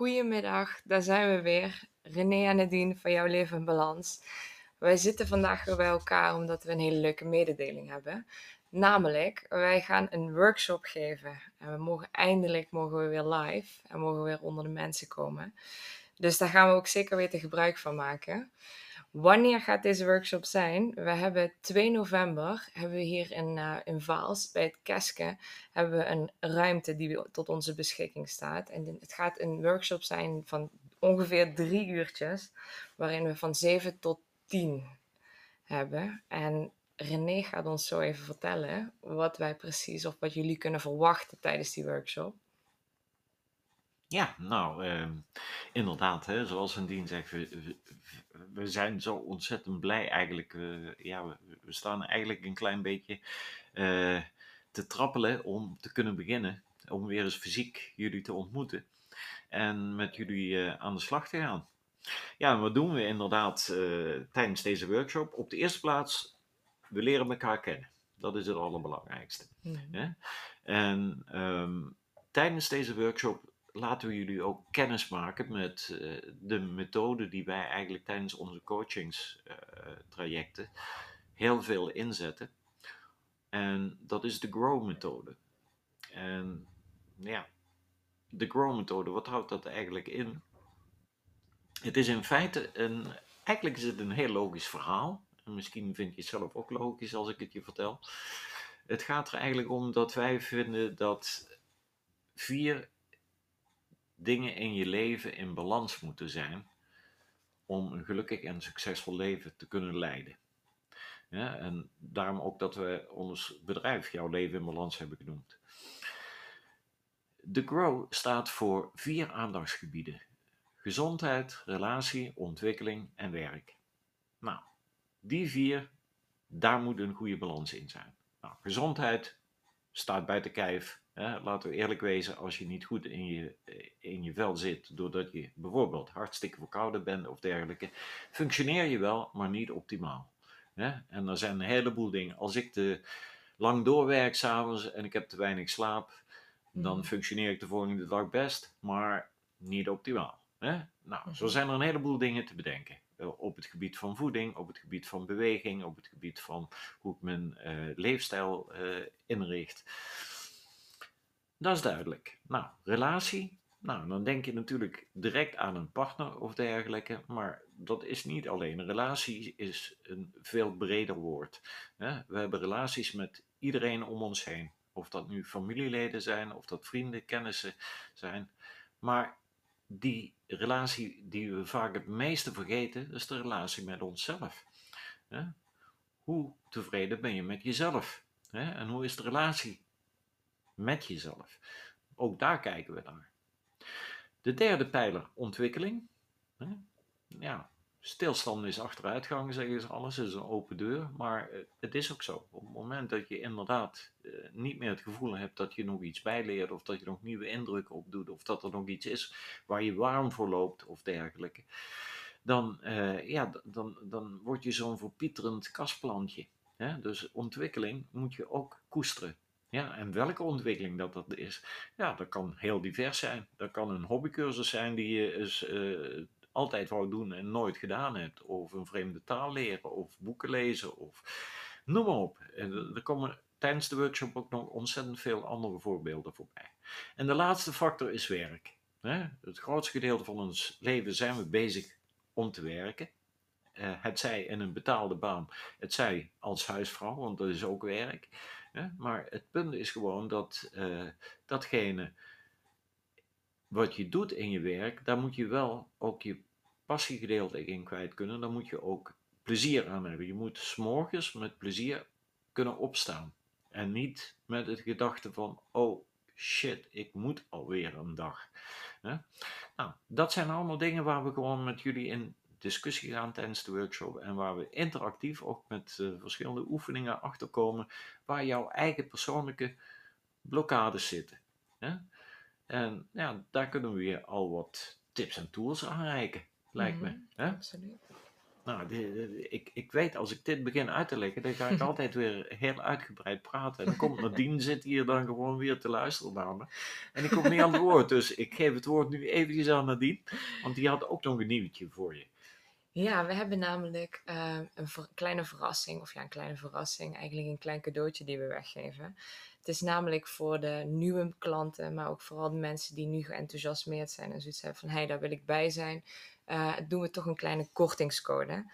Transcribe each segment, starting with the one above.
Goedemiddag, daar zijn we weer. René en Nadine van Jouw Leven in Balans. Wij zitten vandaag weer bij elkaar omdat we een hele leuke mededeling hebben. Namelijk, wij gaan een workshop geven. En we mogen eindelijk mogen we weer live en mogen we weer onder de mensen komen. Dus daar gaan we ook zeker weten gebruik van maken. Wanneer gaat deze workshop zijn? We hebben 2 november hebben we hier in, uh, in Vaals bij het Keske hebben we een ruimte die tot onze beschikking staat. En het gaat een workshop zijn van ongeveer drie uurtjes, waarin we van 7 tot 10 hebben. En René gaat ons zo even vertellen wat wij precies of wat jullie kunnen verwachten tijdens die workshop. Ja, nou, uh, inderdaad, hè, zoals Dien zegt, we, we, zijn zo ontzettend blij eigenlijk. Uh, ja, we, we, staan eigenlijk een klein beetje uh, te trappelen om te kunnen beginnen. Om weer eens fysiek jullie te ontmoeten en met jullie eh, aan de slag te gaan. Ja, en wat doen we inderdaad tijdens deze workshop? Op de eerste plaats, we leren elkaar kennen. Dat is het allerbelangrijkste. Mm. En um, tijdens deze workshop laten we jullie ook kennis maken met uh, de methode die wij eigenlijk tijdens onze coachingstrajecten uh, heel veel inzetten. En dat is de GROW-methode. En ja, de GROW-methode, wat houdt dat eigenlijk in? Het is in feite een, eigenlijk is het een heel logisch verhaal. En misschien vind je het zelf ook logisch als ik het je vertel. Het gaat er eigenlijk om dat wij vinden dat vier dingen in je leven in balans moeten zijn om een gelukkig en succesvol leven te kunnen leiden. Ja, en daarom ook dat we ons bedrijf Jouw Leven in Balans hebben genoemd. De GROW staat voor vier aandachtsgebieden: gezondheid, relatie, ontwikkeling en werk. Nou, die vier, daar moet een goede balans in zijn. Nou, gezondheid staat bij kijf laten we eerlijk wezen, als je niet goed in je, eh, in je vel zit, doordat je bijvoorbeeld hartstikke verkouden bent of dergelijke, functioneer je wel, maar niet optimaal. En er zijn een heleboel dingen. Als ik te lang doorwerk s'avonds en ik heb te weinig slaap, dan mhm. functioneer ik de volgende dag best, maar niet optimaal. Nou, zo mhm. zijn er een heleboel dingen te bedenken. Eh, op het gebied van voeding, op het gebied van beweging, op het gebied van hoe ik mijn uh, leefstijl uh, inricht. Dat is duidelijk. Nou, relatie. Nou, dan denk je natuurlijk direct aan een partner of dergelijke, maar dat is niet alleen. Een relatie is een veel breder woord. We hebben relaties met iedereen om ons heen. Of dat nu familieleden zijn, of dat vrienden, kennissen zijn. Maar die relatie die we vaak het meeste vergeten, is de relatie met onszelf. Hoe tevreden ben je met jezelf? En hoe is de relatie met jezelf. Ook daar kijken we naar. De derde pijler, ontwikkeling. Ja, stilstand is achteruitgang, zeggen ze. Alles is een open deur, maar eh, het is ook zo. Op het moment dat je inderdaad eh, niet meer het gevoel hebt dat je nog iets bijleert, of dat je nog nieuwe indrukken opdoet, of dat er nog iets is waar je warm voor loopt, of dergelijke, dan, uh, ja, dan, dan word je zo'n verpieterend kastplantje. Dus ontwikkeling moet je ook koesteren. Ja, en welke ontwikkeling dat dat is, ja, dat kan heel divers zijn. Dat kan een hobbycursus zijn die je eens, uh, altijd wou doen en nooit gedaan hebt. Of een vreemde taal leren, of boeken lezen, of noem maar op. En er komen tijdens de workshop ook nog ontzettend veel andere voorbeelden voorbij. En de laatste factor is werk. Het grootste gedeelte van ons leven zijn we bezig om te werken. Uh, het zij in een betaalde baan, het zij als huisvrouw, want dat is ook werk. Maar het punt is gewoon dat uh, datgene wat je doet in je werk, daar moet je wel ook je passiegedeelte in kwijt kunnen. Daar moet je ook plezier aan hebben. Je moet s'morgens met plezier kunnen opstaan. En niet met het gedachte van, oh shit, ik moet alweer een dag. Nou, dat zijn allemaal dingen waar we gewoon met jullie in discussie gaan tijdens de workshop en waar we interactief ook met uh, verschillende oefeningen achterkomen waar jouw eigen persoonlijke blokkades zitten. Hè? En ja, daar kunnen we weer al wat tips en tools aanreiken, lijkt me. Mhm, hè? Absoluut. Nou, de- de- ik, ik weet, als ik dit begin uit te leggen, dan ga ik altijd weer heel uitgebreid praten. En dan komt Nadine, zit hier dan gewoon weer te luisteren naar me. En ik kom niet aan het woord, dus ik geef het woord nu eventjes aan Nadine. Want die had ook nog een nieuwtje voor je. Ja, we hebben namelijk eh, een kleine verrassing, of ja, een kleine verrassing, eigenlijk een klein cadeautje die we weggeven. Het is namelijk voor de nieuwe klanten, maar ook vooral de mensen die nu geenthousiasmeerd zijn en zoiets hebben van, hé, hey, daar wil ik bij zijn. eh, doen we toch een kleine kortingscode.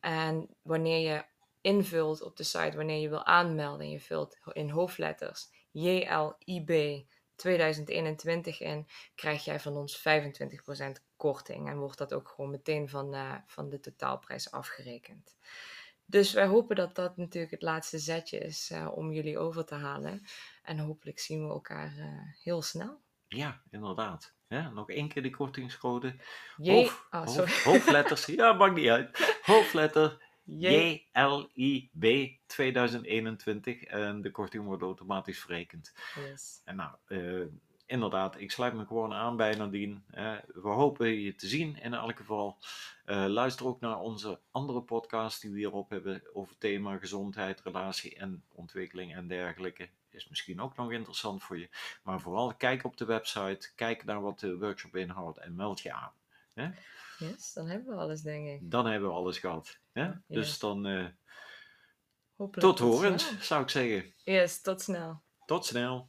En wanneer je invult op de site, wanneer je wil aanmelden en je vult in hoofdletters JLIB 2021 in, krijg jij van ons 25% korting. En wordt dat ook gewoon meteen van, eh, van de totaalprijs afgerekend. Dus wij hopen dat dat natuurlijk het laatste zetje is eh, om jullie over te halen. En hopelijk zien we elkaar eh, heel snel. Ja, inderdaad. Ja, nog één keer die kortingscode. J, oh, hoofd- hoofdletters, ja, maakt niet uit. Hoofdletter J, JLIB 2021 en de korting wordt automatisch verrekend. yes. En nou, inderdaad, ik sluit me gewoon aan bij Nadine. We hopen je te zien in elk geval. Eh, luister ook naar onze andere podcast die we hierop hebben over thema gezondheid, relatie en ontwikkeling en dergelijke. Is misschien ook nog interessant voor je. Maar vooral kijk op de website, kijk naar wat de workshop inhoudt en meld je aan. yes, dan hebben we alles, denk ik. Dan hebben we alles gehad. Hè? Ja. Dus dan eh, tot horens, zou ik zeggen. Yes, tot snel. Tot snel.